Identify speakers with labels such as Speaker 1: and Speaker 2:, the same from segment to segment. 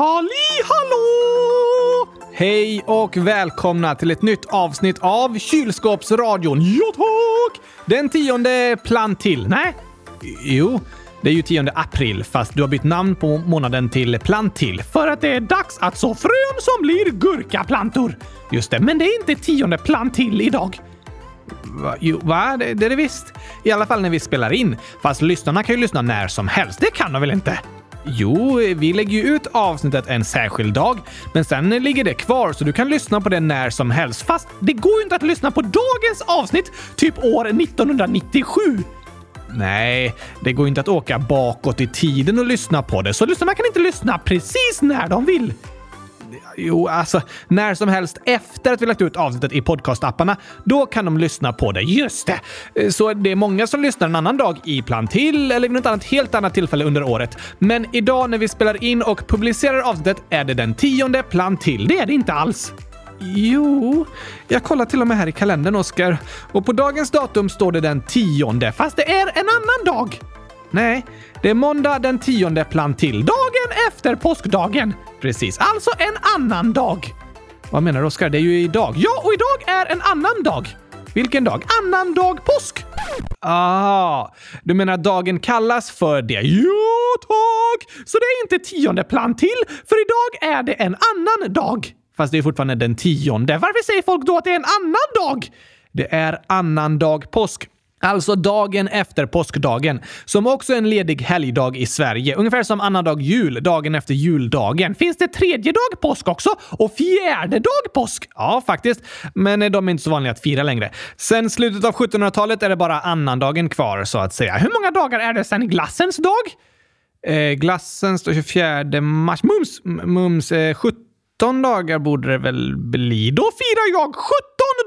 Speaker 1: Halli hallå! Hej och välkomna till ett nytt avsnitt av Kylskåpsradion. Ja tack! Den tionde plantill. Nej, jo. Det är ju 10 april, fast du har bytt namn på månaden till plantill för att det är dags att så frön som blir gurkaplantor. Just det, men det är inte 10 plantill idag. Va? Jo, va? Det, det är det visst. I alla fall när vi spelar in. Fast lyssnarna kan ju lyssna när som helst. Det kan de väl inte? Jo, vi lägger ju ut avsnittet en särskild dag, men sen ligger det kvar så du kan lyssna på det när som helst. Fast det går ju inte att lyssna på dagens avsnitt, typ år 1997. Nej, det går inte att åka bakåt i tiden och lyssna på det, så lyssnarna kan inte lyssna precis när de vill. Jo, alltså när som helst efter att vi lagt ut avsnittet i podcastapparna, då kan de lyssna på det. Just det! Eh, så det är många som lyssnar en annan dag i plan till eller vid något annat helt annat tillfälle under året. Men idag när vi spelar in och publicerar avsnittet är det den tionde plan till. Det är det inte alls. Jo, jag kollar till och med här i kalendern, Oskar. Och på dagens datum står det den tionde, fast det är en annan dag. Nej, det är måndag den tionde plan till. Dagen efter påskdagen. Precis, alltså en annan dag. Vad menar du, Oskar? Det är ju idag. Ja, och idag är en annan dag. Vilken dag? Annan dag påsk! Ah, du menar att dagen kallas för det? Ja, tack! Så det är inte tionde plan till, för idag är det en annan dag. Fast det är fortfarande den tionde. Varför säger folk då att det är en annan dag? Det är annandag påsk. Alltså dagen efter påskdagen, som också är en ledig helgdag i Sverige. Ungefär som annandag jul, dagen efter juldagen. Finns det tredje dag påsk också? Och fjärde dag påsk? Ja, faktiskt. Men eh, de är inte så vanliga att fira längre. Sen slutet av 1700-talet är det bara annandagen kvar, så att säga. Hur många dagar är det sen glassens dag? Eh, glassens 24 mars. Mums! Mums eh, 17 17 dagar borde det väl bli. Då firar jag 17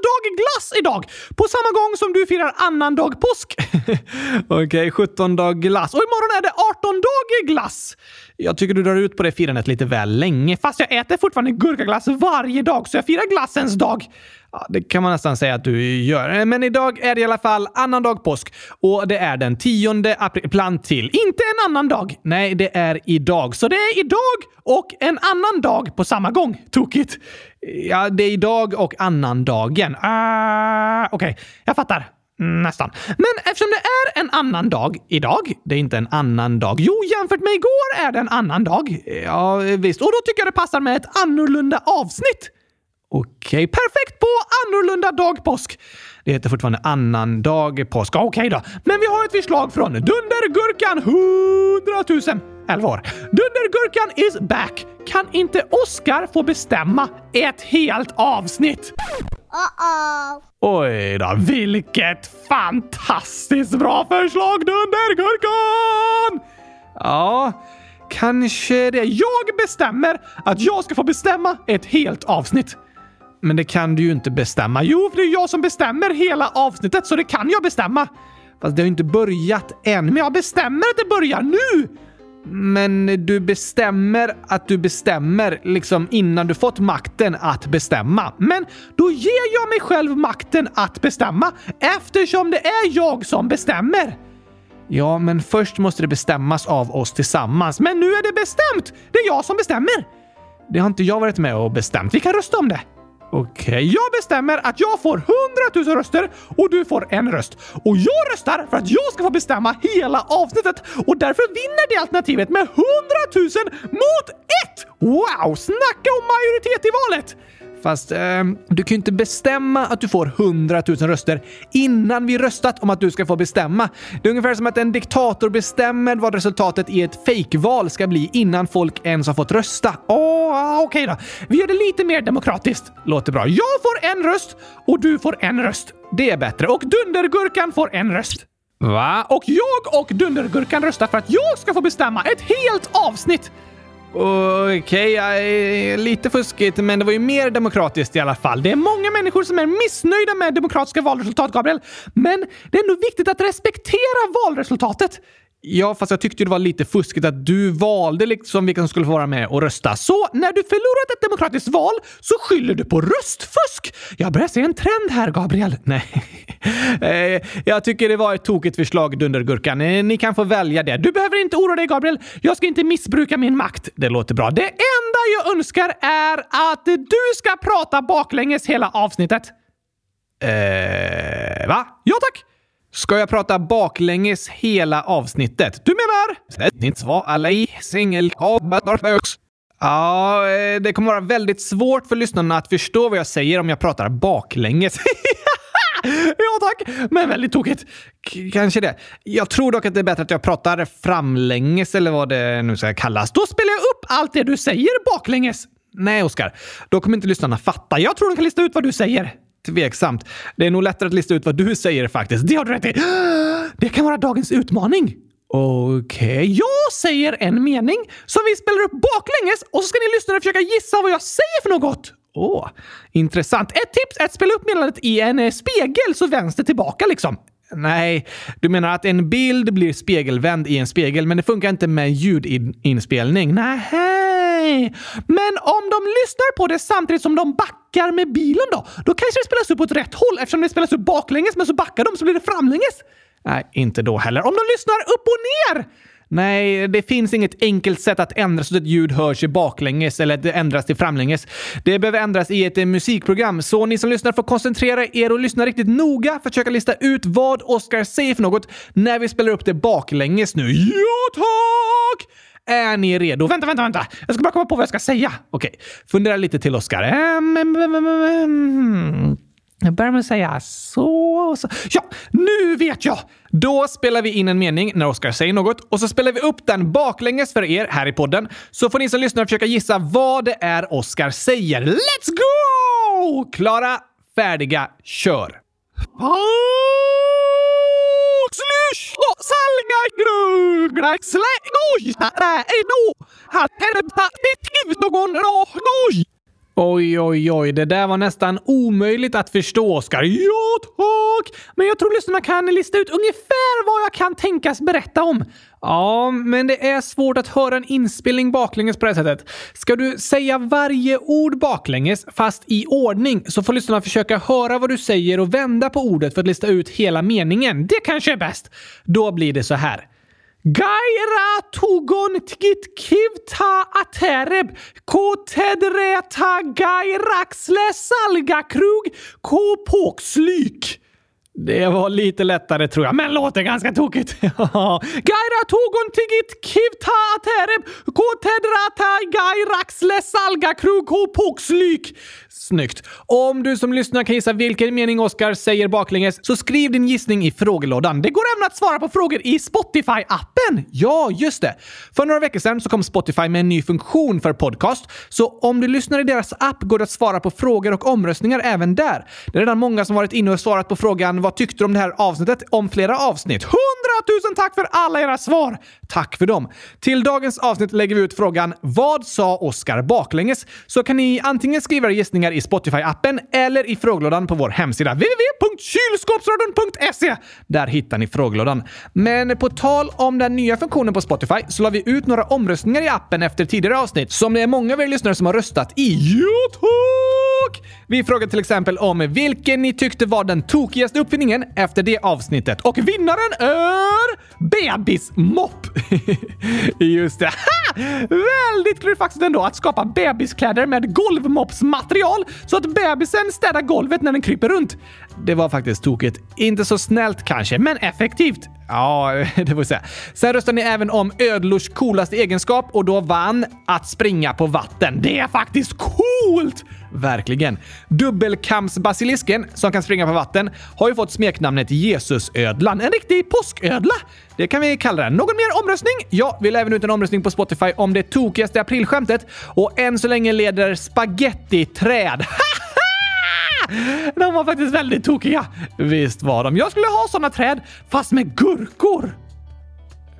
Speaker 1: dag glass idag! På samma gång som du firar annan dag påsk. Okej, okay, 17 dag glass. Och imorgon är det 18 dag glass! Jag tycker du drar ut på det firandet lite väl länge, fast jag äter fortfarande gurkaglass varje dag, så jag firar glassens dag. Ja, det kan man nästan säga att du gör. Men idag är det i alla fall annandag påsk och det är den 10 april. Plan till. Inte en annan dag. Nej, det är idag. Så det är idag och en annan dag på samma gång. Tokigt. Ja, det är idag och annandagen. Uh, ah, Okej, okay. jag fattar. Nästan. Men eftersom det är en annan dag idag, det är inte en annan dag. Jo, jämfört med igår är det en annan dag. Ja, visst. Och då tycker jag det passar med ett annorlunda avsnitt. Okej, okay, perfekt på annorlunda dag påsk. Det heter fortfarande annan dag påsk. Okej okay då. Men vi har ett förslag från Dundergurkan 100 000 11 år. Dundergurkan is back! Kan inte Oscar få bestämma ett helt avsnitt? Uh-oh. Oj då, vilket fantastiskt bra förslag Dundergurkan! Ja, kanske det. Jag bestämmer att jag ska få bestämma ett helt avsnitt. Men det kan du ju inte bestämma. Jo, för det är jag som bestämmer hela avsnittet, så det kan jag bestämma. Fast det har ju inte börjat än. Men jag bestämmer att det börjar nu! Men du bestämmer att du bestämmer liksom innan du fått makten att bestämma. Men då ger jag mig själv makten att bestämma eftersom det är jag som bestämmer. Ja, men först måste det bestämmas av oss tillsammans. Men nu är det bestämt! Det är jag som bestämmer! Det har inte jag varit med och bestämt. Vi kan rösta om det. Okej, okay, jag bestämmer att jag får 100 000 röster och du får en röst. Och jag röstar för att jag ska få bestämma hela avsnittet och därför vinner det alternativet med 100 000 mot 1! Wow, snacka om majoritet i valet! Fast eh, du kan ju inte bestämma att du får 100 000 röster innan vi röstat om att du ska få bestämma. Det är ungefär som att en diktator bestämmer vad resultatet i ett fejkval ska bli innan folk ens har fått rösta. Åh, okej okay då. Vi gör det lite mer demokratiskt. Låter bra. Jag får en röst och du får en röst. Det är bättre. Och Dundergurkan får en röst. Va? Och jag och Dundergurkan röstar för att jag ska få bestämma ett helt avsnitt. Okej, okay, lite fuskigt, men det var ju mer demokratiskt i alla fall. Det är många människor som är missnöjda med demokratiska valresultat, Gabriel. Men det är ändå viktigt att respektera valresultatet. Ja, fast jag tyckte det var lite fuskigt att du valde liksom vilka som skulle få vara med och rösta. Så när du förlorat ett demokratiskt val så skyller du på röstfusk! Jag börjar se en trend här, Gabriel. Nej. Eh, jag tycker det var ett tokigt förslag, Dundergurkan. Eh, ni kan få välja det. Du behöver inte oroa dig, Gabriel. Jag ska inte missbruka min makt. Det låter bra. Det enda jag önskar är att du ska prata baklänges hela avsnittet. Eh, va? Ja tack! Ska jag prata baklänges hela avsnittet? Du menar? Var alla i singel Ja, eh, det kommer vara väldigt svårt för lyssnarna att förstå vad jag säger om jag pratar baklänges. ja tack, men väldigt tokigt. K kanske det. Jag tror dock att det är bättre att jag pratar framlänges eller vad det nu ska kallas. Då spelar jag upp allt det du säger baklänges. Nej, Oskar. Då kommer inte lyssnarna fatta. Jag tror de kan lista ut vad du säger. Tveksamt. Det är nog lättare att lista ut vad du säger faktiskt. Det har du rätt i. Det kan vara dagens utmaning. Okej, okay. jag säger en mening som vi spelar upp baklänges och så ska ni lyssnare försöka gissa vad jag säger för något. Åh, oh, intressant. Ett tips är att spela upp meddelandet i en eh, spegel så vänster tillbaka liksom. Nej, du menar att en bild blir spegelvänd i en spegel, men det funkar inte med ljudinspelning? Nej. Men om de lyssnar på det samtidigt som de backar med bilen då? Då kanske det spelas upp åt rätt håll eftersom det spelas upp baklänges, men så backar de så blir det framlänges. Nej, inte då heller. Om de lyssnar upp och ner! Nej, det finns inget enkelt sätt att ändra så att ett ljud hörs i baklänges eller att det ändras till framlänges. Det behöver ändras i ett eh, musikprogram, så ni som lyssnar får koncentrera er och lyssna riktigt noga för att försöka lista ut vad Oscar säger för något när vi spelar upp det baklänges nu. Ja, tack! Är ni redo? Vänta, vänta, vänta! Jag ska bara komma på vad jag ska säga. Okej, fundera lite till, Oscar. Ehm, ehm, ehm, jag börjar med att säga så, så. Ja, nu vet jag! Då spelar vi in en mening när Oskar säger något och så spelar vi upp den baklänges för er här i podden. Så får ni som lyssnar försöka gissa vad det är Oskar säger. Let's go! Klara, färdiga, kör! Slysch! Grugla slä... Oj! Är då! Här någon oj! Oj, oj, oj. Det där var nästan omöjligt att förstå, Oskar. Ja, tack! Men jag tror lyssnarna kan lista ut ungefär vad jag kan tänkas berätta om. Ja, men det är svårt att höra en inspelning baklänges på det sättet. Ska du säga varje ord baklänges, fast i ordning, så får lyssnarna försöka höra vad du säger och vända på ordet för att lista ut hela meningen. Det kanske är bäst. Då blir det så här. Gaira tugon tigit kivta atereb ko tedreta gairaxle salgakrug ko påkslyk. Det var lite lättare tror jag, men låter ganska tokigt. Gaira tugon tigit kivta atereb ko tedrata gairaxle salgakrug ko påkslyk. Snyggt! Om du som lyssnar kan gissa vilken mening Oscar säger baklänges så skriv din gissning i frågelådan. Det går även att svara på frågor i Spotify-appen. Ja, just det! För några veckor sedan så kom Spotify med en ny funktion för podcast, så om du lyssnar i deras app går det att svara på frågor och omröstningar även där. Det är redan många som varit inne och svarat på frågan “Vad tyckte du om det här avsnittet?” om flera avsnitt. Hundratusen tack för alla era svar! Tack för dem! Till dagens avsnitt lägger vi ut frågan “Vad sa Oscar baklänges?” så kan ni antingen skriva gissningar i Spotify-appen eller i frågelådan på vår hemsida www.kylskåpsradion.se. Där hittar ni frågelådan. Men på tal om den nya funktionen på Spotify så la vi ut några omröstningar i appen efter tidigare avsnitt som det är många av er lyssnare som har röstat i. Ja, tok! Vi frågade till exempel om vilken ni tyckte var den tokigaste uppfinningen efter det avsnittet och vinnaren är bebismopp. Just det. ha! Väldigt klurifaxigt ändå att skapa bebiskläder med golvmoppsmaterial så att bebisen städar golvet när den kryper runt. Det var faktiskt tokigt. Inte så snällt kanske, men effektivt. Ja, det får vi säga. Sen röstade ni även om ödlors coolaste egenskap och då vann att springa på vatten. Det är faktiskt coolt! Verkligen. Dubbelkampsbasilisken, som kan springa på vatten, har ju fått smeknamnet Jesusödlan. En riktig påsködla! Det kan vi kalla den. Någon mer omröstning? Ja, vi även ut en omröstning på Spotify om det tokigaste aprilskämtet och än så länge leder spagettiträd. De var faktiskt väldigt tokiga. Visst var de. Jag skulle ha såna träd, fast med gurkor.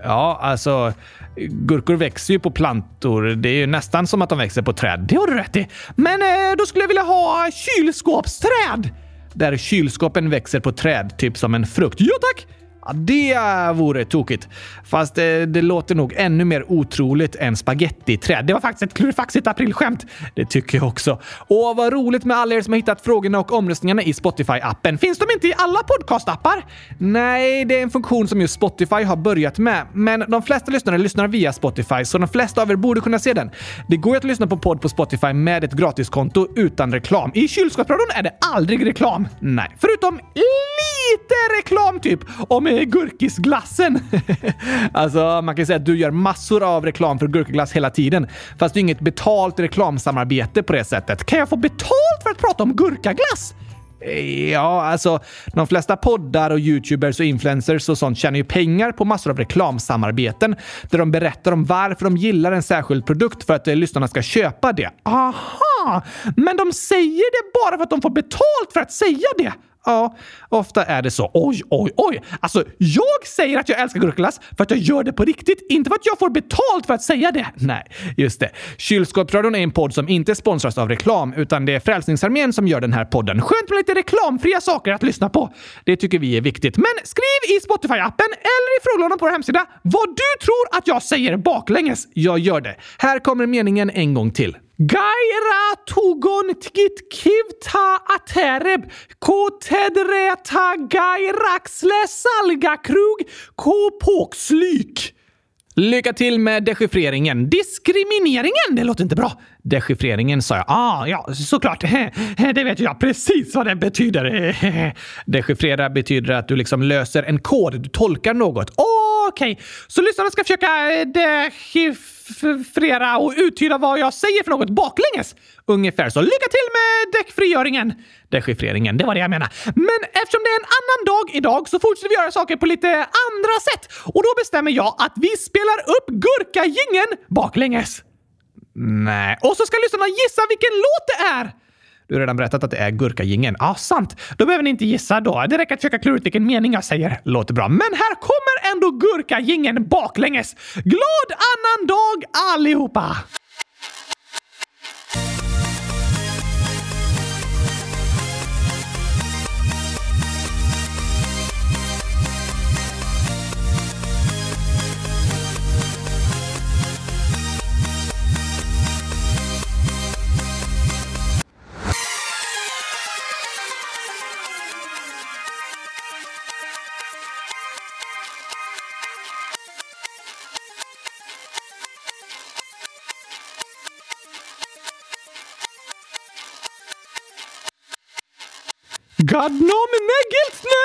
Speaker 1: Ja, alltså gurkor växer ju på plantor. Det är ju nästan som att de växer på träd. Det har du rätt i. Men eh, då skulle jag vilja ha kylskåpsträd. Där kylskåpen växer på träd, typ som en frukt. Ja tack! Ja, det vore tokigt. Fast det, det låter nog ännu mer otroligt än spagettiträd. Det var faktiskt ett klurifaxigt aprilskämt. Det tycker jag också. Och vad roligt med alla er som har hittat frågorna och omröstningarna i Spotify-appen. Finns de inte i alla podcastappar? Nej, det är en funktion som just Spotify har börjat med. Men de flesta lyssnare lyssnar via Spotify, så de flesta av er borde kunna se den. Det går ju att lyssna på podd på Spotify med ett gratiskonto utan reklam. I kylskåpsradion är det aldrig reklam. Nej, förutom lite reklam typ om gurkisglassen. alltså, man kan säga att du gör massor av reklam för gurkaglass hela tiden. Fast det är inget betalt reklamsamarbete på det sättet. Kan jag få betalt för att prata om gurkaglass? Eh, ja, alltså de flesta poddar och youtubers och influencers och sånt tjänar ju pengar på massor av reklamsamarbeten där de berättar om varför de gillar en särskild produkt för att eh, lyssnarna ska köpa det. Aha! Men de säger det bara för att de får betalt för att säga det. Ja, ofta är det så. Oj, oj, oj! Alltså, jag säger att jag älskar gurkaglass för att jag gör det på riktigt, inte för att jag får betalt för att säga det. Nej, just det. Kylskåpsradion är en podd som inte sponsras av reklam, utan det är Frälsningsarmén som gör den här podden. Skönt med lite reklamfria saker att lyssna på. Det tycker vi är viktigt. Men skriv i Spotify-appen eller i frågelådan på vår hemsida vad du tror att jag säger baklänges. Jag gör det. Här kommer meningen en gång till. Gaira tugon tgit kivta atereb ko tedreta gairaxle salgakrug ko påkslyk. Lycka till med dechiffreringen. Diskrimineringen, det låter inte bra. Dechiffreringen sa jag. Ah, ja, såklart. Det vet jag precis vad det betyder. Dechiffrera betyder att du liksom löser en kod. Du tolkar något. Okej, okay. så lyssnarna ska försöka eh, dechiffrera dechiffrera och uttyda vad jag säger för något baklänges. Ungefär så. Lycka till med däckfrigöringen! Dechiffreringen, det var det jag menade. Men eftersom det är en annan dag idag så fortsätter vi göra saker på lite andra sätt. Och då bestämmer jag att vi spelar upp gurkagingen baklänges. Nej. Och så ska lyssnarna gissa vilken låt det är! Du har redan berättat att det är gurkagingen. Ja, ah, sant. Då behöver ni inte gissa då. Det räcker att försöka klura ut vilken mening jag säger. Låter bra. Men här kommer ändå gurkagingen baklänges. Glad annan dag allihopa! Gadnom Giltne!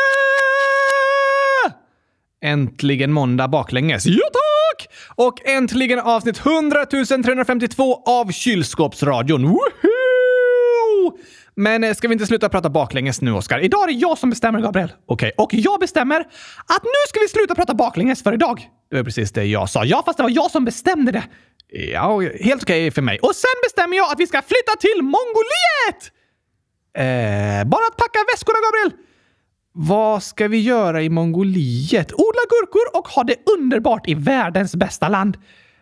Speaker 1: Äntligen måndag baklänges. Ja tack! Och äntligen avsnitt 100 352 av Kylskåpsradion. Woohoo! Men eh, ska vi inte sluta prata baklänges nu, Oskar? Idag är det jag som bestämmer, Gabriel. Okej, okay. och jag bestämmer att nu ska vi sluta prata baklänges för idag. Det var precis det jag sa. Ja, fast det var jag som bestämde det. Ja, helt okej okay för mig. Och sen bestämmer jag att vi ska flytta till Mongoliet! Eh, bara att packa väskorna, Gabriel! Vad ska vi göra i Mongoliet? Odla gurkor och ha det underbart i världens bästa land.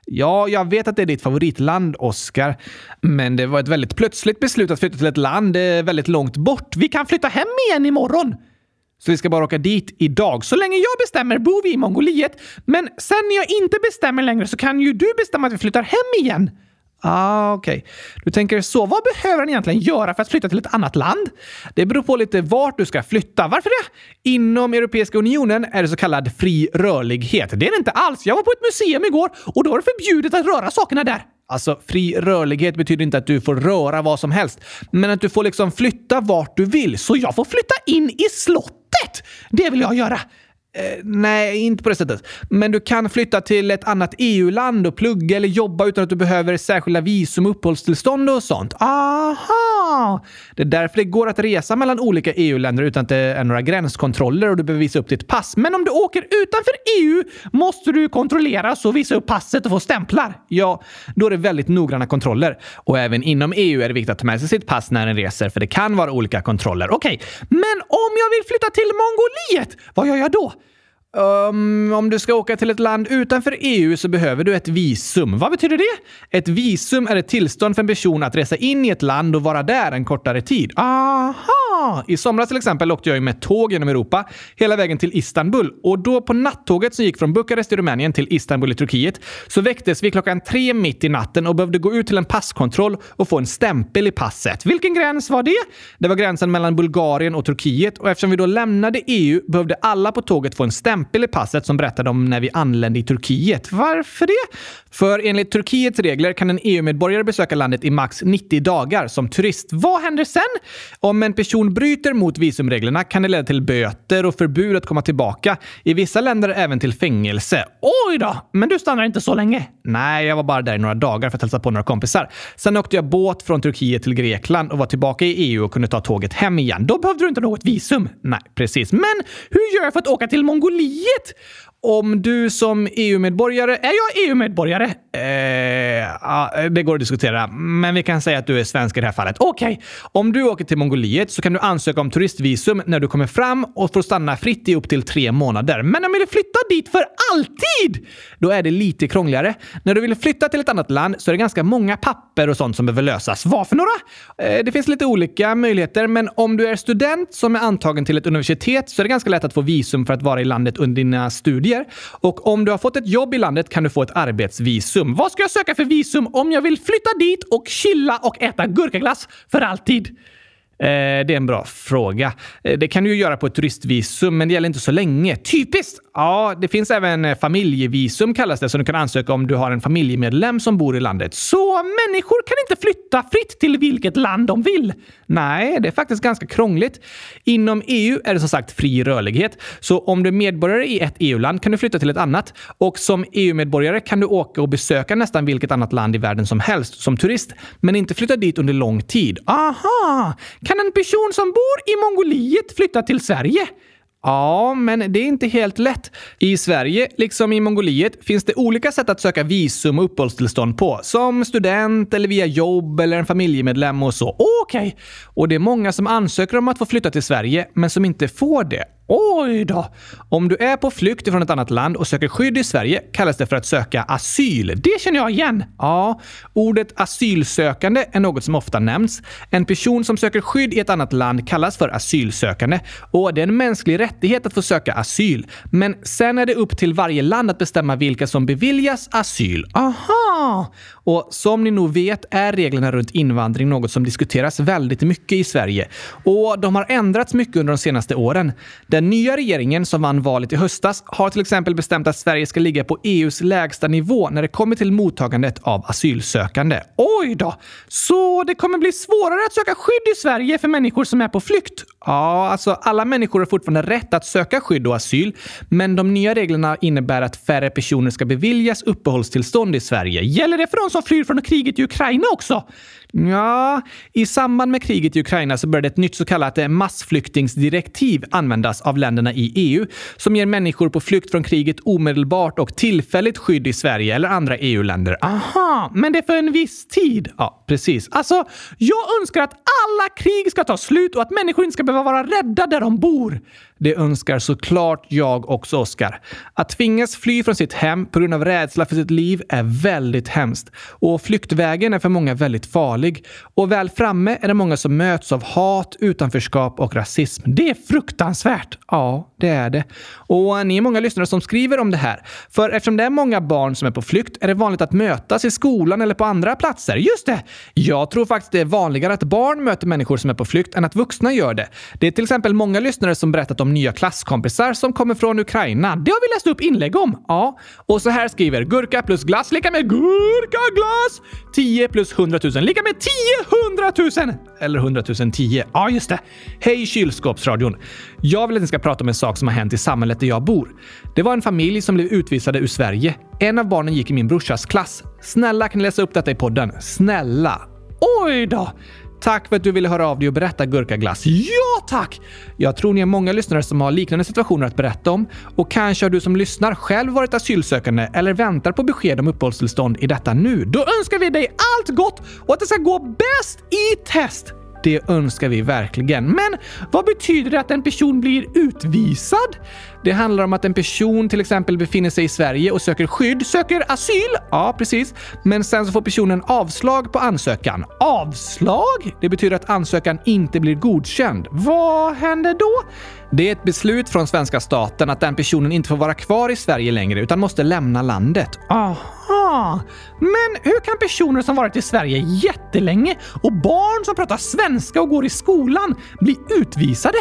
Speaker 1: Ja, jag vet att det är ditt favoritland, Oscar. Men det var ett väldigt plötsligt beslut att flytta till ett land eh, väldigt långt bort. Vi kan flytta hem igen imorgon. Så vi ska bara åka dit idag. Så länge jag bestämmer bor vi i Mongoliet. Men sen när jag inte bestämmer längre så kan ju du bestämma att vi flyttar hem igen. Ah, okej. Okay. Du tänker så. Vad behöver han egentligen göra för att flytta till ett annat land? Det beror på lite vart du ska flytta. Varför det? Inom Europeiska unionen är det så kallad fri rörlighet. Det är det inte alls. Jag var på ett museum igår och då var det förbjudet att röra sakerna där. Alltså, fri rörlighet betyder inte att du får röra vad som helst, men att du får liksom flytta vart du vill. Så jag får flytta in i slottet! Det vill jag göra. Eh, nej, inte på det sättet. Men du kan flytta till ett annat EU-land och plugga eller jobba utan att du behöver särskilda visum, uppehållstillstånd och sånt. Aha! Det är därför det går att resa mellan olika EU-länder utan att det är några gränskontroller och du behöver visa upp ditt pass. Men om du åker utanför EU måste du kontrolleras och visa upp passet och få stämplar. Ja, då är det väldigt noggranna kontroller. Och även inom EU är det viktigt att ta med sig sitt pass när en reser, för det kan vara olika kontroller. Okej, okay. men om jag vill flytta till Mongoliet, vad gör jag då? Um, om du ska åka till ett land utanför EU så behöver du ett visum. Vad betyder det? Ett visum är ett tillstånd för en person att resa in i ett land och vara där en kortare tid. Aha! I somras till exempel åkte jag med tåg genom Europa hela vägen till Istanbul och då på nattåget som gick från Bukarest i Rumänien till Istanbul i Turkiet så väcktes vi klockan tre mitt i natten och behövde gå ut till en passkontroll och få en stämpel i passet. Vilken gräns var det? Det var gränsen mellan Bulgarien och Turkiet och eftersom vi då lämnade EU behövde alla på tåget få en stämpel i passet som berättade om när vi anlände i Turkiet. Varför det? För enligt Turkiets regler kan en EU-medborgare besöka landet i max 90 dagar som turist. Vad händer sen? Om en person bryter mot visumreglerna kan det leda till böter och förbud att komma tillbaka. I vissa länder även till fängelse. Oj då! Men du stannar inte så länge? Nej, jag var bara där i några dagar för att hälsa på några kompisar. Sen åkte jag båt från Turkiet till Grekland och var tillbaka i EU och kunde ta tåget hem igen. Då behövde du inte något visum. Nej, precis. Men hur gör jag för att åka till Mongoliet? shit! Om du som EU-medborgare... Är jag EU-medborgare? Eh, ja, det går att diskutera, men vi kan säga att du är svensk i det här fallet. Okej, okay. om du åker till Mongoliet så kan du ansöka om turistvisum när du kommer fram och får stanna fritt i upp till tre månader. Men om du vill flytta dit för alltid, då är det lite krångligare. När du vill flytta till ett annat land så är det ganska många papper och sånt som behöver lösas. Vad för några? Eh, det finns lite olika möjligheter, men om du är student som är antagen till ett universitet så är det ganska lätt att få visum för att vara i landet under dina studier. Och om du har fått ett jobb i landet kan du få ett arbetsvisum. Vad ska jag söka för visum om jag vill flytta dit och chilla och äta gurkaglass för alltid? Eh, det är en bra fråga. Eh, det kan du ju göra på ett turistvisum, men det gäller inte så länge. Typiskt! Ja, det finns även eh, familjevisum kallas det, som du kan ansöka om du har en familjemedlem som bor i landet. Så människor kan inte flytta fritt till vilket land de vill? Nej, det är faktiskt ganska krångligt. Inom EU är det som sagt fri rörlighet, så om du är medborgare i ett EU-land kan du flytta till ett annat. Och som EU-medborgare kan du åka och besöka nästan vilket annat land i världen som helst som turist, men inte flytta dit under lång tid. Aha! Kan en person som bor i Mongoliet flytta till Sverige? Ja, men det är inte helt lätt. I Sverige, liksom i Mongoliet, finns det olika sätt att söka visum och uppehållstillstånd på. Som student eller via jobb eller en familjemedlem och så. Okej! Okay. Och det är många som ansöker om att få flytta till Sverige, men som inte får det. Oj då! Om du är på flykt från ett annat land och söker skydd i Sverige kallas det för att söka asyl. Det känner jag igen! Ja, ordet asylsökande är något som ofta nämns. En person som söker skydd i ett annat land kallas för asylsökande och det är en mänsklig rättighet att få söka asyl. Men sen är det upp till varje land att bestämma vilka som beviljas asyl. Aha! Och som ni nog vet är reglerna runt invandring något som diskuteras väldigt mycket i Sverige. Och de har ändrats mycket under de senaste åren. Den nya regeringen som vann valet i höstas har till exempel bestämt att Sverige ska ligga på EUs lägsta nivå när det kommer till mottagandet av asylsökande. Oj då! Så det kommer bli svårare att söka skydd i Sverige för människor som är på flykt? Ja, alltså alla människor har fortfarande rätt att söka skydd och asyl, men de nya reglerna innebär att färre personer ska beviljas uppehållstillstånd i Sverige. Gäller det för de som flyr från kriget i Ukraina också? Ja, i samband med kriget i Ukraina så började ett nytt så kallat eh, massflyktingsdirektiv användas av länderna i EU som ger människor på flykt från kriget omedelbart och tillfälligt skydd i Sverige eller andra EU-länder. Aha, men det är för en viss tid? Ja, precis. Alltså, jag önskar att alla krig ska ta slut och att människor inte ska behöva vara rädda där de bor. Det önskar såklart jag också, Oskar. Att tvingas fly från sitt hem på grund av rädsla för sitt liv är väldigt hemskt. Och flyktvägen är för många väldigt farlig. Och väl framme är det många som möts av hat, utanförskap och rasism. Det är fruktansvärt! Ja, det är det. Och ni är många lyssnare som skriver om det här. För eftersom det är många barn som är på flykt är det vanligt att mötas i skolan eller på andra platser. Just det! Jag tror faktiskt det är vanligare att barn möter människor som är på flykt än att vuxna gör det. Det är till exempel många lyssnare som berättat om nya klasskompisar som kommer från Ukraina. Det har vi läst upp inlägg om. Ja, och så här skriver gurka plus glass lika med gurka glass! 10 plus 100 000 lika med 10 100 000. Eller 100 000 10. Ja, just det. Hej kylskåpsradion. Jag vill att ni ska prata om en sak som har hänt i samhället där jag bor. Det var en familj som blev utvisade ur Sverige. En av barnen gick i min brorsas klass. Snälla kan ni läsa upp detta i podden? Snälla. Oj då! Tack för att du ville höra av dig och berätta gurkaglass. Ja, tack! Jag tror ni är många lyssnare som har liknande situationer att berätta om. Och kanske har du som lyssnar själv varit asylsökande eller väntar på besked om uppehållstillstånd i detta nu. Då önskar vi dig allt gott och att det ska gå bäst i test! Det önskar vi verkligen. Men vad betyder det att en person blir utvisad? Det handlar om att en person till exempel befinner sig i Sverige och söker skydd, söker asyl. Ja, precis. Men sen så får personen avslag på ansökan. Avslag? Det betyder att ansökan inte blir godkänd. Vad händer då? Det är ett beslut från svenska staten att den personen inte får vara kvar i Sverige längre utan måste lämna landet. Aha! Men hur kan personer som varit i Sverige jättelänge och barn som pratar svenska och går i skolan bli utvisade?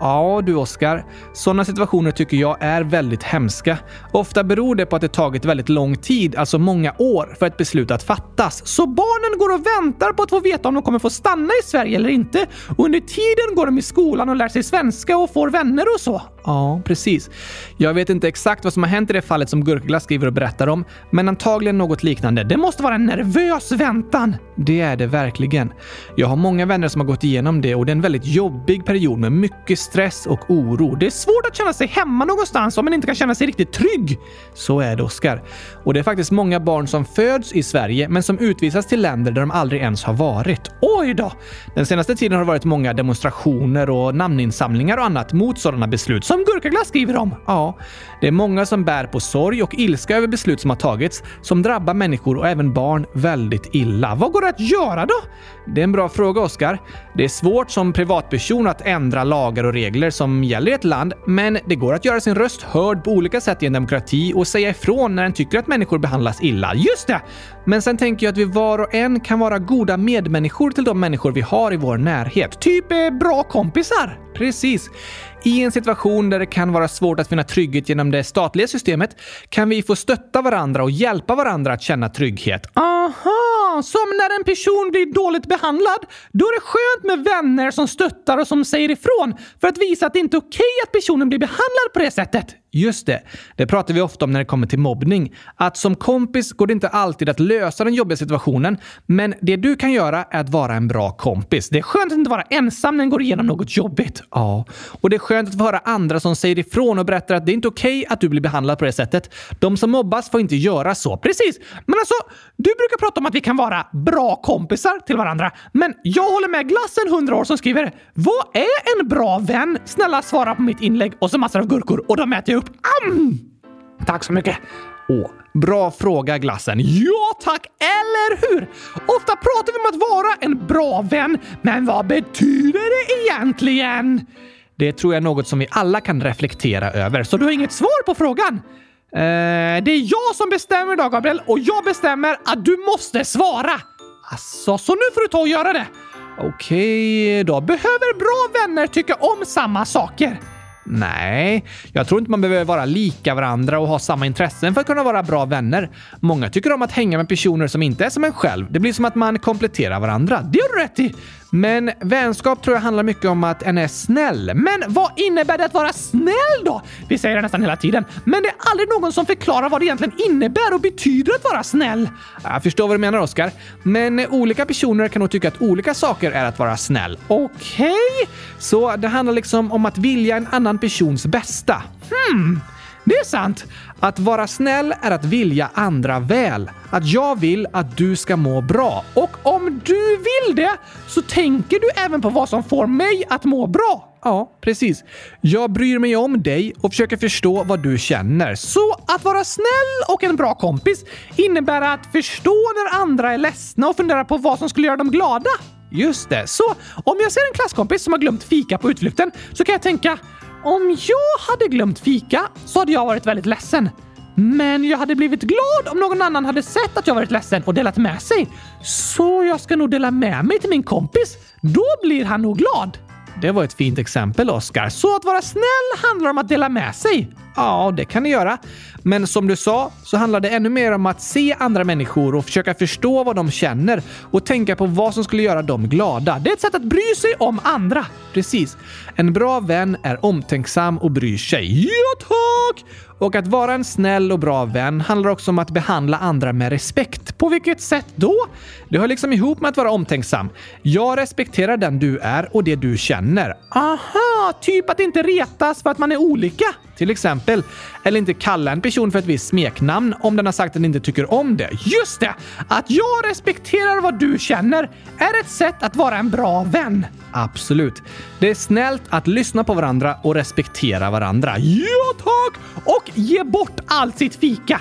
Speaker 1: Ja du Oskar, sådana situationer tycker jag är väldigt hemska. Ofta beror det på att det tagit väldigt lång tid, alltså många år, för ett beslut att fattas. Så barnen går och väntar på att få veta om de kommer få stanna i Sverige eller inte. Och under tiden går de i skolan och lär sig svenska och får vänner och så. Ja, precis. Jag vet inte exakt vad som har hänt i det fallet som Gurkaglass skriver och berättar om, men antagligen något liknande. Det måste vara en nervös väntan. Det är det verkligen. Jag har många vänner som har gått igenom det och det är en väldigt jobbig period med mycket stress och oro. Det är svårt att känna sig hemma någonstans om man inte kan känna sig riktigt trygg. Så är det, Oskar. Och det är faktiskt många barn som föds i Sverige men som utvisas till länder där de aldrig ens har varit. Oj då! Den senaste tiden har det varit många demonstrationer och namninsamlingar och annat mot sådana beslut som Gurkaglass skriver om. Ja, det är många som bär på sorg och ilska över beslut som har tagits som drabbar människor och även barn väldigt illa. Vad går det att göra då? Det är en bra fråga, Oskar. Det är svårt som privatperson att ändra lagar och regler som gäller i ett land, men det går att göra sin röst hörd på olika sätt i en demokrati och säga ifrån när en tycker att människor behandlas illa. Just det! Men sen tänker jag att vi var och en kan vara goda medmänniskor till de människor vi har i vår närhet. Typ eh, bra kompisar. Precis. I en situation där det kan vara svårt att finna trygghet genom det statliga systemet kan vi få stötta varandra och hjälpa varandra att känna trygghet. Aha! Som när en person blir dåligt behandlad. Då är det skönt med vänner som stöttar och som säger ifrån för att visa att det inte är okej att personen blir behandlad på det sättet. Just det. Det pratar vi ofta om när det kommer till mobbning. Att som kompis går det inte alltid att lösa den jobbiga situationen, men det du kan göra är att vara en bra kompis. Det är skönt att inte vara ensam när den går igenom något jobbigt. Ja, och det är skönt att få höra andra som säger ifrån och berättar att det är inte okej att du blir behandlad på det sättet. De som mobbas får inte göra så. Precis! Men alltså, du brukar prata om att vi kan vara bra kompisar till varandra, men jag håller med glassen 100 år som skriver “Vad är en bra vän?” Snälla svara på mitt inlägg och så massor av gurkor och de äter jag upp. Am! Tack så mycket. Åh, bra fråga glassen. Ja tack, eller hur? Ofta pratar vi om att vara en bra vän, men vad betyder det egentligen? Det tror jag är något som vi alla kan reflektera över, så du har inget svar på frågan? Eh, det är jag som bestämmer idag, Gabriel, och jag bestämmer att du måste svara. Alltså, så nu får du ta och göra det. Okej, då behöver bra vänner tycka om samma saker. Nej, jag tror inte man behöver vara lika varandra och ha samma intressen för att kunna vara bra vänner. Många tycker om att hänga med personer som inte är som en själv. Det blir som att man kompletterar varandra. Det har du rätt i! Men vänskap tror jag handlar mycket om att en är snäll. Men vad innebär det att vara snäll då? Vi säger det nästan hela tiden, men det är aldrig någon som förklarar vad det egentligen innebär och betyder att vara snäll. Jag förstår vad du menar, Oskar. Men olika personer kan nog tycka att olika saker är att vara snäll. Okej? Okay. Så det handlar liksom om att vilja en annan persons bästa. Hmm. Det är sant. Att vara snäll är att vilja andra väl. Att jag vill att du ska må bra. Och om du vill det så tänker du även på vad som får mig att må bra. Ja, precis. Jag bryr mig om dig och försöker förstå vad du känner. Så att vara snäll och en bra kompis innebär att förstå när andra är ledsna och fundera på vad som skulle göra dem glada. Just det. Så om jag ser en klasskompis som har glömt fika på utflykten så kan jag tänka om jag hade glömt fika så hade jag varit väldigt ledsen. Men jag hade blivit glad om någon annan hade sett att jag varit ledsen och delat med sig. Så jag ska nog dela med mig till min kompis. Då blir han nog glad. Det var ett fint exempel, Oskar. Så att vara snäll handlar om att dela med sig. Ja, det kan det göra. Men som du sa så handlar det ännu mer om att se andra människor och försöka förstå vad de känner och tänka på vad som skulle göra dem glada. Det är ett sätt att bry sig om andra. Precis. En bra vän är omtänksam och bryr sig. Ja, tack! Och att vara en snäll och bra vän handlar också om att behandla andra med respekt. På vilket sätt då? Det hör liksom ihop med att vara omtänksam. Jag respekterar den du är och det du känner. Aha! Typ att inte retas för att man är olika. Till exempel. Eller inte kalla en person för ett visst smeknamn om den har sagt att den inte tycker om det. Just det! Att jag respekterar vad du känner är ett sätt att vara en bra vän. Absolut. Det är snällt att lyssna på varandra och respektera varandra. Ja, tack! Och ge bort allt sitt fika.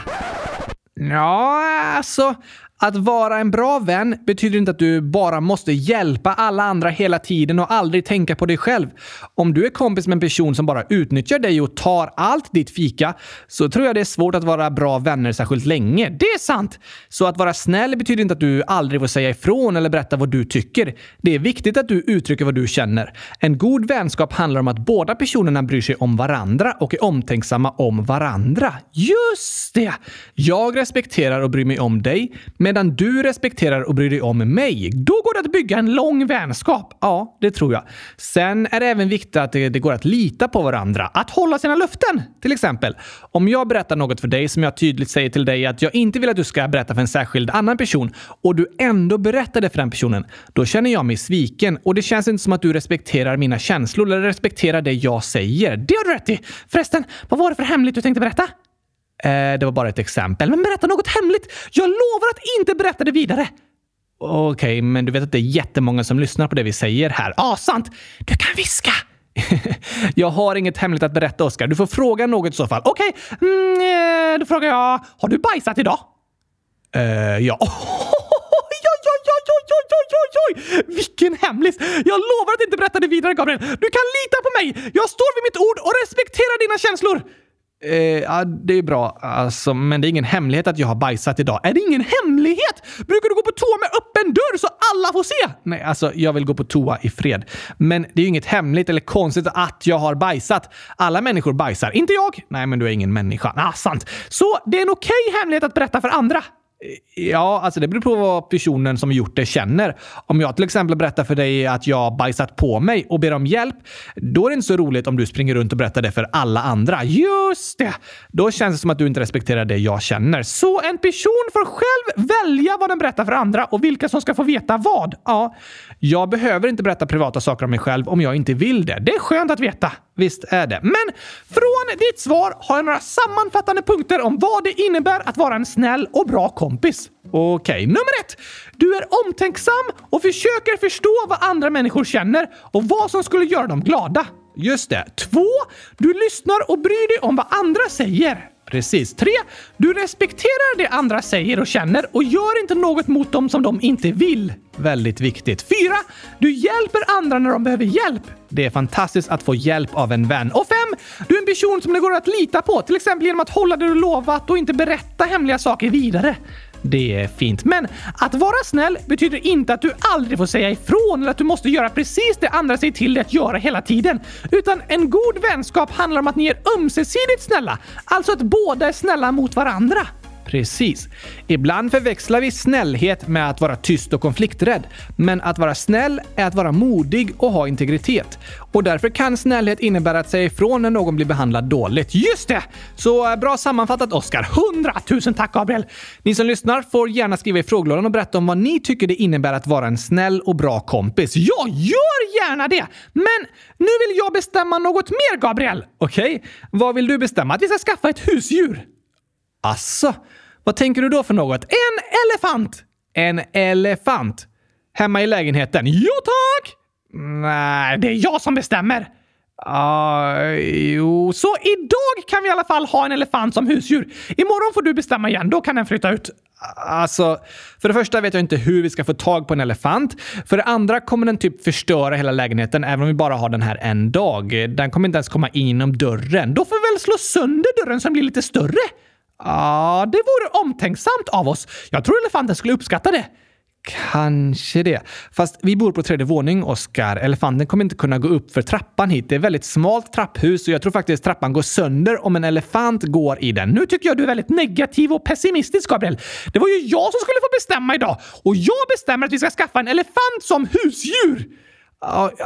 Speaker 1: Ja, alltså. Att vara en bra vän betyder inte att du bara måste hjälpa alla andra hela tiden och aldrig tänka på dig själv. Om du är kompis med en person som bara utnyttjar dig och tar allt ditt fika så tror jag det är svårt att vara bra vänner särskilt länge. Det är sant! Så att vara snäll betyder inte att du aldrig får säga ifrån eller berätta vad du tycker. Det är viktigt att du uttrycker vad du känner. En god vänskap handlar om att båda personerna bryr sig om varandra och är omtänksamma om varandra. Just det! Jag respekterar och bryr mig om dig medan du respekterar och bryr dig om mig. Då går det att bygga en lång vänskap. Ja, det tror jag. Sen är det även viktigt att det, det går att lita på varandra. Att hålla sina löften, till exempel. Om jag berättar något för dig som jag tydligt säger till dig att jag inte vill att du ska berätta för en särskild annan person och du ändå berättar det för den personen, då känner jag mig sviken och det känns inte som att du respekterar mina känslor eller respekterar det jag säger. Det har du rätt i! Förresten, vad var det för hemligt du tänkte berätta? Eh, det var bara ett exempel. Men berätta något hemligt! Jag lovar att inte berätta det vidare! Okej, okay, men du vet att det är jättemånga som lyssnar på det vi säger här. Ja, ah, sant! Du kan viska! jag har inget hemligt att berätta, Oskar. Du får fråga något i så fall. Okej, okay. mm, eh, då frågar jag. Har du bajsat idag? Uh, ja. Oj, oj, oj, oj, oj, oj, oj, oj! Vilken hemlis! Jag lovar att inte berätta det vidare, Gabriel. Du kan lita på mig! Jag står vid mitt ord och respekterar dina känslor! Eh, ja, det är bra, alltså, men det är ingen hemlighet att jag har bajsat idag. Är det ingen hemlighet? Brukar du gå på toa med öppen dörr så alla får se? Nej, alltså jag vill gå på toa i fred. Men det är ju inget hemligt eller konstigt att jag har bajsat. Alla människor bajsar. Inte jag! Nej, men du är ingen människa. Ah, sant. Så det är en okej okay hemlighet att berätta för andra? Ja, alltså det beror på vad personen som gjort det känner. Om jag till exempel berättar för dig att jag bajsat på mig och ber om hjälp, då är det inte så roligt om du springer runt och berättar det för alla andra. Just det! Då känns det som att du inte respekterar det jag känner. Så en person får själv välja vad den berättar för andra och vilka som ska få veta vad. Ja, jag behöver inte berätta privata saker om mig själv om jag inte vill det. Det är skönt att veta. Visst är det. Men från ditt svar har jag några sammanfattande punkter om vad det innebär att vara en snäll och bra kompis. Okej, okay. nummer ett. Du är omtänksam och försöker förstå vad andra människor känner och vad som skulle göra dem glada. Just det. Två. Du lyssnar och bryr dig om vad andra säger. Precis. 3. Du respekterar det andra säger och känner och gör inte något mot dem som de inte vill. Väldigt viktigt. 4. Du hjälper andra när de behöver hjälp. Det är fantastiskt att få hjälp av en vän. Och 5. Du är en person som det går att lita på, till exempel genom att hålla det du lovat och inte berätta hemliga saker vidare. Det är fint. Men att vara snäll betyder inte att du aldrig får säga ifrån eller att du måste göra precis det andra säger till dig att göra hela tiden. Utan en god vänskap handlar om att ni är ömsesidigt snälla. Alltså att båda är snälla mot varandra. Precis. Ibland förväxlar vi snällhet med att vara tyst och konflikträdd. Men att vara snäll är att vara modig och ha integritet. Och därför kan snällhet innebära att säga ifrån när någon blir behandlad dåligt. Just det! Så eh, bra sammanfattat, Oskar. Hundratusen tack, Gabriel! Ni som lyssnar får gärna skriva i frågelådan och berätta om vad ni tycker det innebär att vara en snäll och bra kompis. Jag gör gärna det! Men nu vill jag bestämma något mer, Gabriel! Okej, okay. vad vill du bestämma? Att vi ska skaffa ett husdjur? Asså? Vad tänker du då för något? En elefant! En elefant? Hemma i lägenheten? Jo tack! Nej, det är jag som bestämmer. Uh, jo, så idag kan vi i alla fall ha en elefant som husdjur. Imorgon får du bestämma igen, då kan den flytta ut. Alltså, för det första vet jag inte hur vi ska få tag på en elefant. För det andra kommer den typ förstöra hela lägenheten även om vi bara har den här en dag. Den kommer inte ens komma in genom dörren. Då får vi väl slå sönder dörren så den blir lite större. Ja, det vore omtänksamt av oss. Jag tror elefanten skulle uppskatta det. Kanske det. Fast vi bor på tredje våning, Oskar. Elefanten kommer inte kunna gå upp för trappan hit. Det är ett väldigt smalt trapphus och jag tror faktiskt trappan går sönder om en elefant går i den. Nu tycker jag du är väldigt negativ och pessimistisk, Gabriel. Det var ju jag som skulle få bestämma idag och jag bestämmer att vi ska skaffa en elefant som husdjur.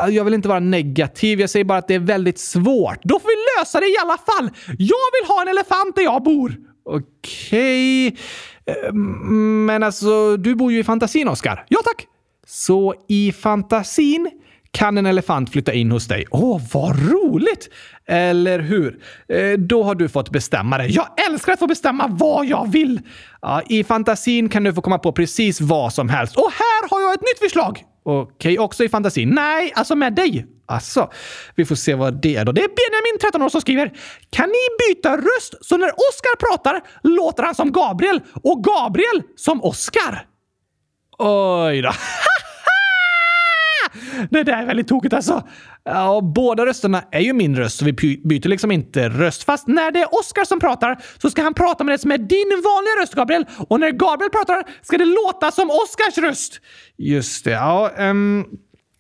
Speaker 1: Jag vill inte vara negativ, jag säger bara att det är väldigt svårt. Då får vi lösa det i alla fall. Jag vill ha en elefant där jag bor. Okej. Okay. Men alltså, du bor ju i fantasin, Oskar. Ja, tack. Så i fantasin kan en elefant flytta in hos dig. Åh, vad roligt! Eller hur? Eh, då har du fått bestämma det. Jag älskar att få bestämma vad jag vill! Ja, I fantasin kan du få komma på precis vad som helst. Och här har jag ett nytt förslag! Okej, okay, också i fantasin? Nej, alltså med dig. Alltså, vi får se vad det är då. Det är Benjamin, 13 år, som skriver “Kan ni byta röst så när Oscar pratar låter han som Gabriel och Gabriel som Oscar?” Oj då. Det där är väldigt tokigt alltså. Ja, båda rösterna är ju min röst, så vi byter liksom inte röst. Fast när det är Oscar som pratar så ska han prata med det som är din vanliga röst, Gabriel. Och när Gabriel pratar ska det låta som Oscars röst. Just det. Ja, um,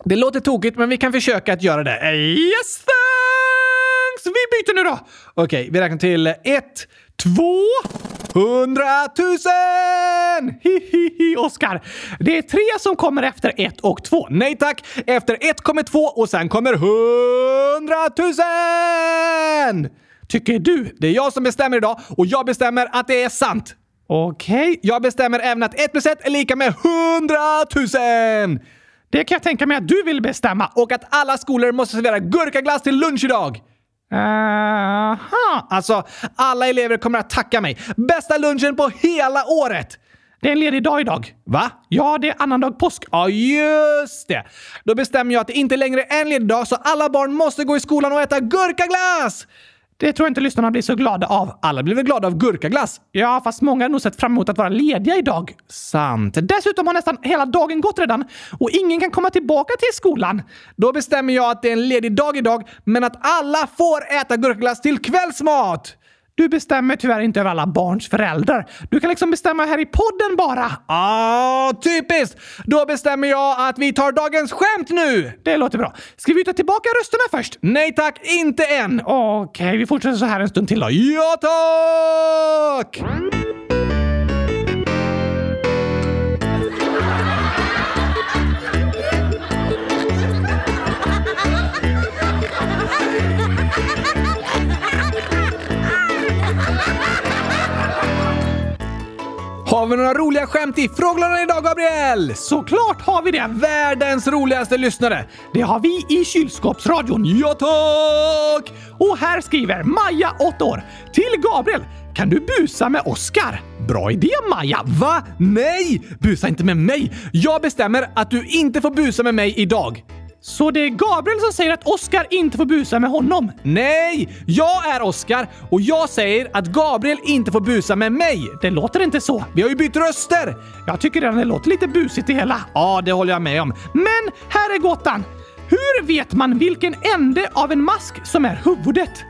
Speaker 1: det låter tokigt, men vi kan försöka att göra det. Yes, thanks! Vi byter nu då! Okej, okay, vi räknar till ett, två, hundratusen! Hihihi, Oskar! Det är tre som kommer efter ett och två. Nej tack! Efter ett kommer två och sen kommer hundratusen! Tycker du? Det är jag som bestämmer idag och jag bestämmer att det är sant. Okej, okay. jag bestämmer även att ett plus ett är lika med hundratusen! Det kan jag tänka mig att du vill bestämma och att alla skolor måste servera gurkaglass till lunch idag. Aha, alltså alla elever kommer att tacka mig. Bästa lunchen på hela året! Det är en ledig dag idag. Va? Ja, det är annandag påsk. Ja, just det. Då bestämmer jag att det inte längre är en ledig dag så alla barn måste gå i skolan och äta gurkaglass! Det tror jag inte lyssnarna blir så glada av. Alla blir väl glada av gurkaglass? Ja, fast många har nog sett fram emot att vara lediga idag. Sant. Dessutom har nästan hela dagen gått redan och ingen kan komma tillbaka till skolan. Då bestämmer jag att det är en ledig dag idag, men att alla får äta gurkaglass till kvällsmat! Du bestämmer tyvärr inte över alla barns föräldrar. Du kan liksom bestämma här i podden bara. Ah, typiskt! Då bestämmer jag att vi tar dagens skämt nu! Det låter bra. Ska vi ta tillbaka rösterna först? Nej tack, inte än! Okej, okay, vi fortsätter så här en stund till då. Ja tack! Har vi några roliga skämt i frågelådan idag, Gabriel? Såklart har vi det! Världens roligaste lyssnare! Det har vi i kylskåpsradion. Ja, tack! Och här skriver Maja, 8 år, till Gabriel. Kan du busa med Oscar? Bra idé, Maja! Va? Nej! Busa inte med mig! Jag bestämmer att du inte får busa med mig idag. Så det är Gabriel som säger att Oscar inte får busa med honom? Nej! Jag är Oscar och jag säger att Gabriel inte får busa med mig. Det låter inte så. Vi har ju bytt röster! Jag tycker redan det låter lite busigt det hela. Ja, det håller jag med om. Men här är gåtan. Hur vet man vilken ände av en mask som är huvudet?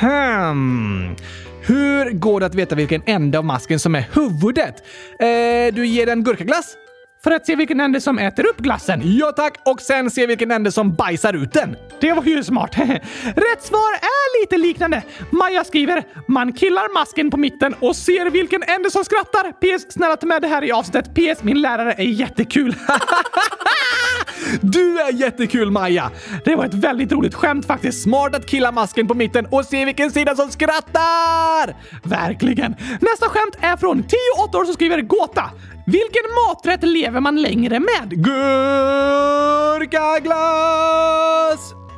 Speaker 1: Hmm. Hur går det att veta vilken ände av masken som är huvudet? Eh, du ger den gurkaglass? För att se vilken ände som äter upp glassen. Ja tack! Och sen se vilken ände som bajsar ut den. Det var ju smart. Rätt svar är lite liknande. Maja skriver “Man killar masken på mitten och ser vilken ände som skrattar. PS. Snälla ta med det här i avsnittet. PS. Min lärare är jättekul.” Du är jättekul Maja! Det var ett väldigt roligt skämt faktiskt. Smart att killa masken på mitten och se vilken sida som skrattar! Verkligen! Nästa skämt är från 10 8 år som skriver gåta. Vilken maträtt lever man längre med? Gurkaglass!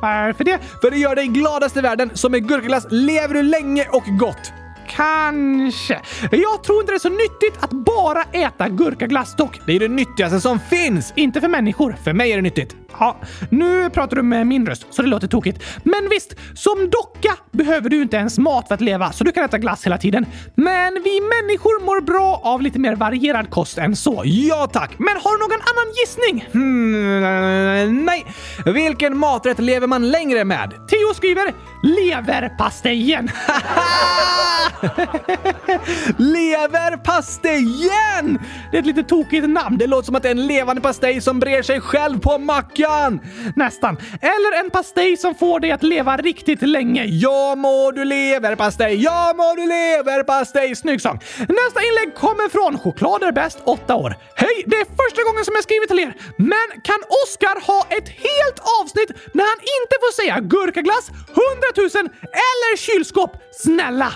Speaker 1: Varför det? För det gör dig gladast i världen, så med gurkaglass lever du länge och gott. Kanske. Jag tror inte det är så nyttigt att bara äta gurkaglass dock. Det är det nyttigaste som finns! Inte för människor. För mig är det nyttigt. Ja, nu pratar du med min röst, så det låter tokigt. Men visst, som docka behöver du inte ens mat för att leva, så du kan äta glass hela tiden. Men vi människor mår bra av lite mer varierad kost än så. Ja tack! Men har du någon annan gissning? Hmm, nej. Vilken maträtt lever man längre med? Theo skriver leverpastejen. Leverpastejen! Det är ett lite tokigt namn. Det låter som att det är en levande pastej som brer sig själv på mackan. Nästan. Eller en pastej som får dig att leva riktigt länge. Ja må du leverpastej, ja må du leverpastej. Snygg sång. Nästa inlägg kommer från Choklad är bäst, 8 år. Hej! Det är första gången som jag skriver till er. Men kan Oskar ha ett helt avsnitt när han inte får säga gurkaglass, hundratusen eller kylskåp? Snälla!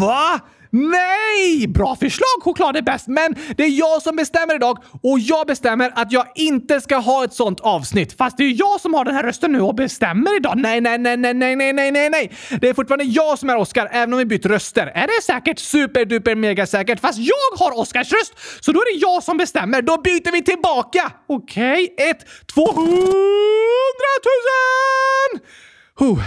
Speaker 1: Va? Nej! Bra förslag, choklad är bäst, men det är jag som bestämmer idag och jag bestämmer att jag inte ska ha ett sånt avsnitt. Fast det är jag som har den här rösten nu och bestämmer idag. Nej, nej, nej, nej, nej, nej, nej, nej, nej. Det är fortfarande jag som är Oscar, även om vi bytt röster. Är det säkert superduper mega säkert? Fast jag har Oscars röst, så då är det jag som bestämmer. Då byter vi tillbaka. Okej, okay. ett, två, hundratusen! Huh.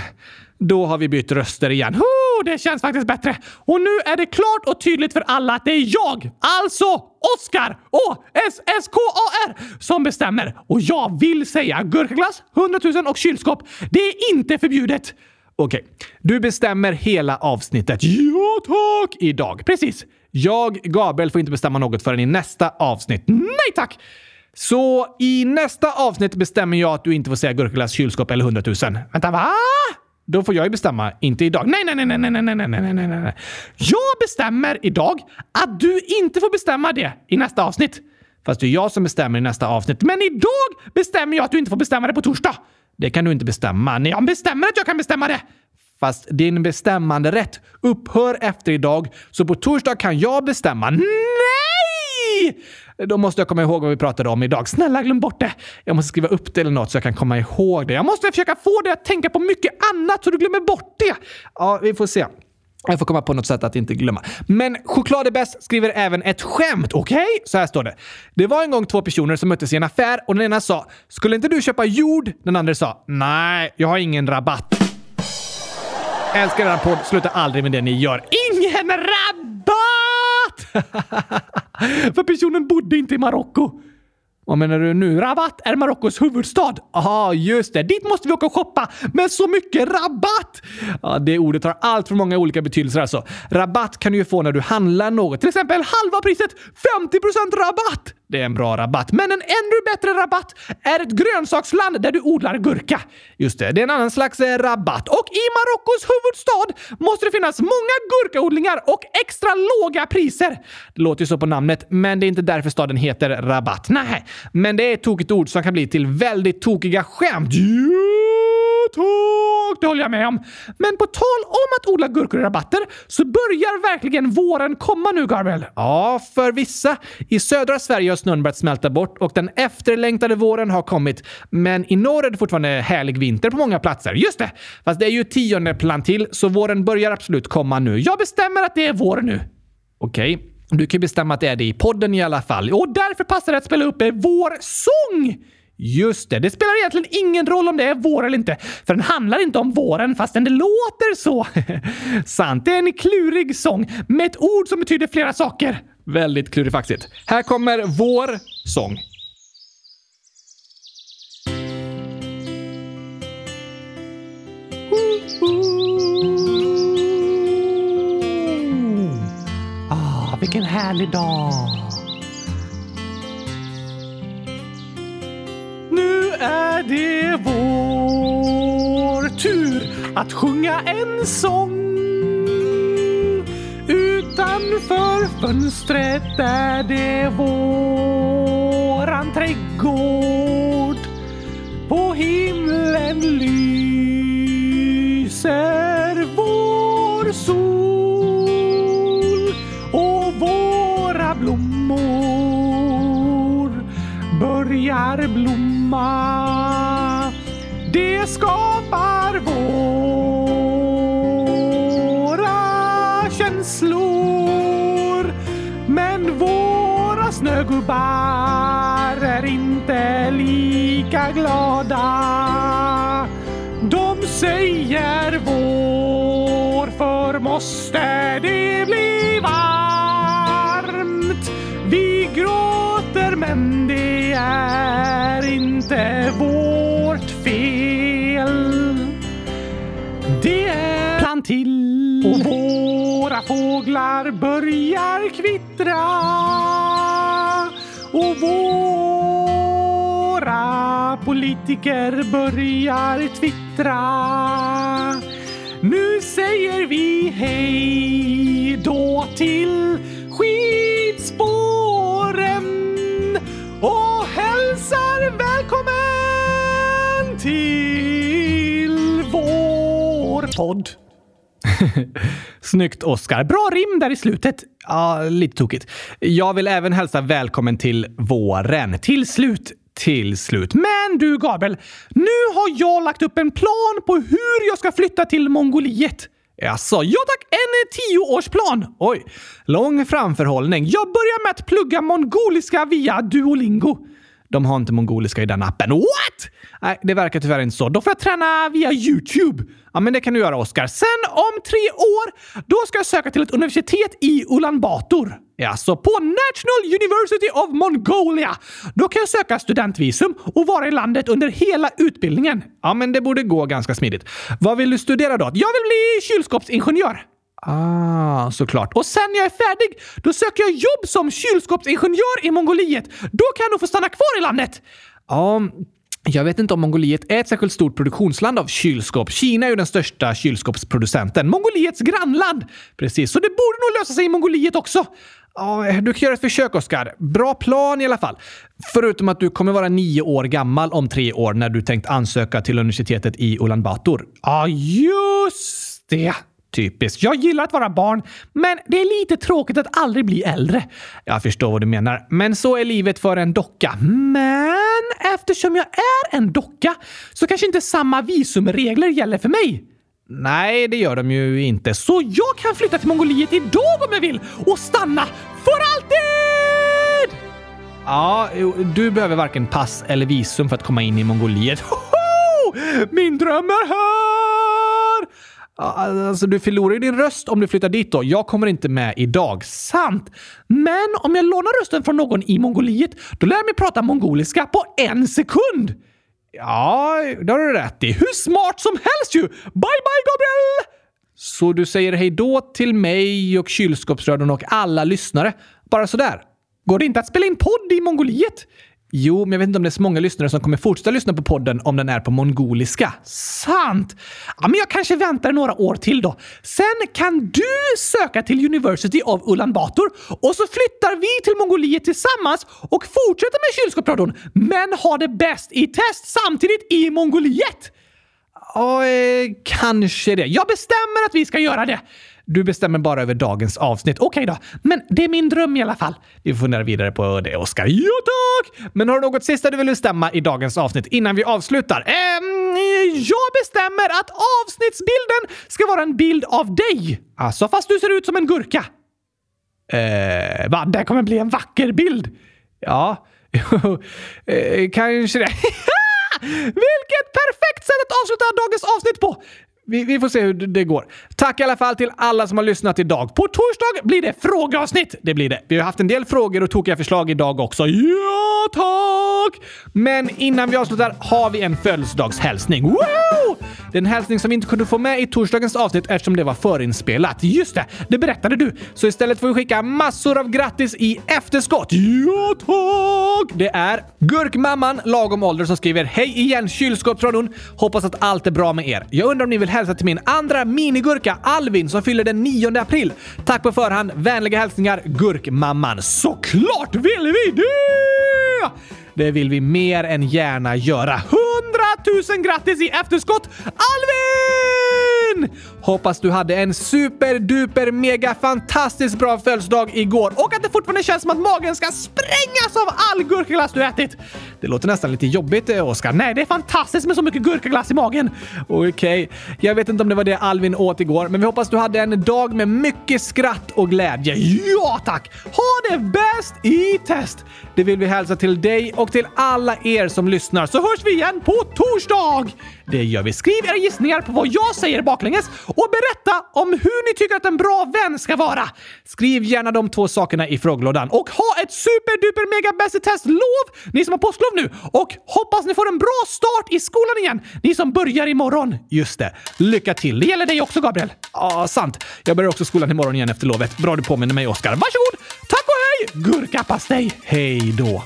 Speaker 1: Då har vi bytt röster igen. Oh, det känns faktiskt bättre. Och nu är det klart och tydligt för alla att det är jag, alltså Oskar O-S-S-K-A-R, som bestämmer. Och jag vill säga gurkaglass, 100 000 och kylskåp. Det är inte förbjudet. Okej, okay. du bestämmer hela avsnittet. Ja, tack! Idag. Precis. Jag, Gabriel, får inte bestämma något förrän i nästa avsnitt. Nej tack! Så i nästa avsnitt bestämmer jag att du inte får säga gurkaglass, kylskåp eller 100 000. Vänta, va? Då får jag ju bestämma, inte idag. Nej, nej, nej, nej, nej, nej, nej, nej, nej, nej. Jag bestämmer idag att du inte får bestämma det i nästa avsnitt. Fast det är jag som bestämmer i nästa avsnitt. Men idag bestämmer jag att du inte får bestämma det på torsdag. Det kan du inte bestämma. Nej, jag bestämmer att jag kan bestämma det. Fast din bestämmande rätt upphör efter idag, så på torsdag kan jag bestämma. Nej! Då måste jag komma ihåg vad vi pratade om idag. Snälla glöm bort det. Jag måste skriva upp det eller något så jag kan komma ihåg det. Jag måste försöka få dig att tänka på mycket annat så du glömmer bort det. Ja, vi får se. Jag får komma på något sätt att inte glömma. Men Choklad är bäst skriver även ett skämt, okej? Okay? Så här står det. Det var en gång två personer som möttes i en affär och den ena sa “Skulle inte du köpa jord?” Den andra sa “Nej, jag har ingen rabatt”. Älskar er podd. Sluta aldrig med det ni gör. Ingen rabatt! För personen bodde inte i Marocko. Vad menar du nu? Rabat är Marockos huvudstad. Ja, just det. Dit måste vi åka och shoppa med så mycket rabatt! Ja, det ordet har allt för många olika betydelser alltså. Rabatt kan du ju få när du handlar något. Till exempel halva priset, 50% rabatt! Det är en bra rabatt. Men en ännu bättre rabatt är ett grönsaksland där du odlar gurka. Just det, det är en annan slags eh, rabatt. Och i Marockos huvudstad måste det finnas många gurkaodlingar och extra låga priser. Det låter ju så på namnet, men det är inte därför staden heter Rabatt. Nej, men det är ett tokigt ord som kan bli till väldigt tokiga skämt. Yeah! Tack! Det håller jag med om. Men på tal om att odla gurkor i rabatter så börjar verkligen våren komma nu, Gabriel. Ja, för vissa. I södra Sverige har snön börjat smälta bort och den efterlängtade våren har kommit. Men i norr är det fortfarande härlig vinter på många platser. Just det! Fast det är ju tionde plan till, så våren börjar absolut komma nu. Jag bestämmer att det är vår nu. Okej. Okay. Du kan bestämma att det är det i podden i alla fall. Och därför passar det att spela upp vår sång! Just det, det spelar egentligen ingen roll om det är vår eller inte, för den handlar inte om våren fastän det låter så. Sant, det är en klurig sång med ett ord som betyder flera saker. Väldigt klurifaxigt. Här kommer vår sång. Ah, vilken härlig dag! Det vår tur att sjunga en sång Utanför fönstret är det våran trädgård. På himlen lyser vår sol och våra blommor börjar blomma. Skapar våra känslor Men våra snögubbar är inte lika glada. De säger vår, för måste det bli varmt. Vi gråter men det är inte fåglar börjar kvittra och våra politiker börjar twittra. Nu säger vi hej då till skidspåren och hälsar välkommen till vår podd. Snyggt, Oskar. Bra rim där i slutet. Ja, lite tokigt. Jag vill även hälsa välkommen till våren. Till slut till slut. Men du, Gabriel, nu har jag lagt upp en plan på hur jag ska flytta till Mongoliet. Jaså, ja tack, en tioårsplan! Oj, lång framförhållning. Jag börjar med att plugga mongoliska via Duolingo. De har inte mongoliska i den appen. What? Nej, det verkar tyvärr inte så. Då får jag träna via YouTube. Ja, men det kan du göra, Oskar. Sen om tre år, då ska jag söka till ett universitet i Ulan Bator. Ja, så på National University of Mongolia. Då kan jag söka studentvisum och vara i landet under hela utbildningen. Ja, men det borde gå ganska smidigt. Vad vill du studera då? Jag vill bli kylskåpsingenjör. Ah, såklart. Och sen när jag är färdig, då söker jag jobb som kylskåpsingenjör i Mongoliet. Då kan jag nog få stanna kvar i landet. Ja, jag vet inte om Mongoliet är ett särskilt stort produktionsland av kylskåp. Kina är ju den största kylskåpsproducenten. Mongoliets grannland! Precis, så det borde nog lösa sig i Mongoliet också. Ja, du kan göra ett försök, Oskar. Bra plan i alla fall. Förutom att du kommer vara nio år gammal om tre år när du tänkt ansöka till universitetet i Ulan Bator. Ja, just det. Typiskt. Jag gillar att vara barn, men det är lite tråkigt att aldrig bli äldre. Jag förstår vad du menar, men så är livet för en docka. Men eftersom jag är en docka så kanske inte samma visumregler gäller för mig. Nej, det gör de ju inte. Så jag kan flytta till Mongoliet idag om jag vill och stanna för alltid! Ja, du behöver varken pass eller visum för att komma in i Mongoliet. Hoho! Min dröm är här! Alltså, du förlorar ju din röst om du flyttar dit då. Jag kommer inte med idag. Sant! Men om jag lånar rösten från någon i Mongoliet, då lär jag mig prata mongoliska på en sekund! Ja, det har du rätt i. Hur smart som helst ju! Bye, bye, Gabriel! Så du säger hej då till mig och kylskåpsradion och alla lyssnare? Bara sådär? Går det inte att spela in podd i Mongoliet? Jo, men jag vet inte om det är så många lyssnare som kommer fortsätta lyssna på podden om den är på mongoliska. Sant! Ja, men jag kanske väntar några år till då. Sen kan du söka till University of Ulan Bator och så flyttar vi till Mongoliet tillsammans och fortsätter med kylskåpsradion, men har det bäst i test samtidigt i Mongoliet. Ja, eh, kanske det. Jag bestämmer att vi ska göra det. Du bestämmer bara över dagens avsnitt. Okej okay då, men det är min dröm i alla fall. Vi får fundera vidare på det, Oskar. Ja, tack! Men har du något sista du vill bestämma i dagens avsnitt innan vi avslutar? Ehm, jag bestämmer att avsnittsbilden ska vara en bild av dig. Alltså, fast du ser ut som en gurka. Eh, va? Det kommer bli en vacker bild. Ja, eh, kanske det. Vilket perfekt sätt att avsluta dagens avsnitt på! Vi, vi, får se hur det går. Tack i alla fall till alla som har lyssnat idag. På torsdag blir det frågeavsnitt. Det blir det. Vi har haft en del frågor och tokiga förslag idag också. Ja, tack! Men innan vi avslutar har vi en födelsedagshälsning. Wow! Det är en hälsning som vi inte kunde få med i torsdagens avsnitt eftersom det var förinspelat. Just det, det berättade du. Så istället får vi skicka massor av grattis i efterskott. Ja, tack! Det är Gurkmamman, lagom ålder, som skriver Hej igen kylskåpsradion! Hoppas att allt är bra med er. Jag undrar om ni vill hälsa till min andra minigurka Alvin som fyller den 9 april. Tack på förhand. Vänliga hälsningar Gurkmamman. Såklart vill vi det! Det vill vi mer än gärna göra. 100 000 grattis i efterskott Alvin! Hoppas du hade en superduper mega fantastiskt bra födelsedag igår och att det fortfarande känns som att magen ska sprängas av all gurkaglass du ätit. Det låter nästan lite jobbigt, eh, Oskar. Nej, det är fantastiskt med så mycket gurkaglass i magen. Okej, okay. jag vet inte om det var det Alvin åt igår, men vi hoppas du hade en dag med mycket skratt och glädje. Ja, tack! Ha det bäst i test! Det vill vi hälsa till dig och till alla er som lyssnar, så hörs vi igen på torsdag! Det gör vi. Skriv era gissningar på vad jag säger baklänges och berätta om hur ni tycker att en bra vän ska vara. Skriv gärna de två sakerna i frågelådan och ha ett superduper mega bäst test lov ni som har påsklov nu och hoppas ni får en bra start i skolan igen, ni som börjar imorgon. Just det. Lycka till. Det gäller dig också, Gabriel. Ja, sant. Jag börjar också skolan imorgon igen efter lovet. Bra du påminner mig, Oskar. Varsågod! Tack och hej! Gurkapastej. Hej då!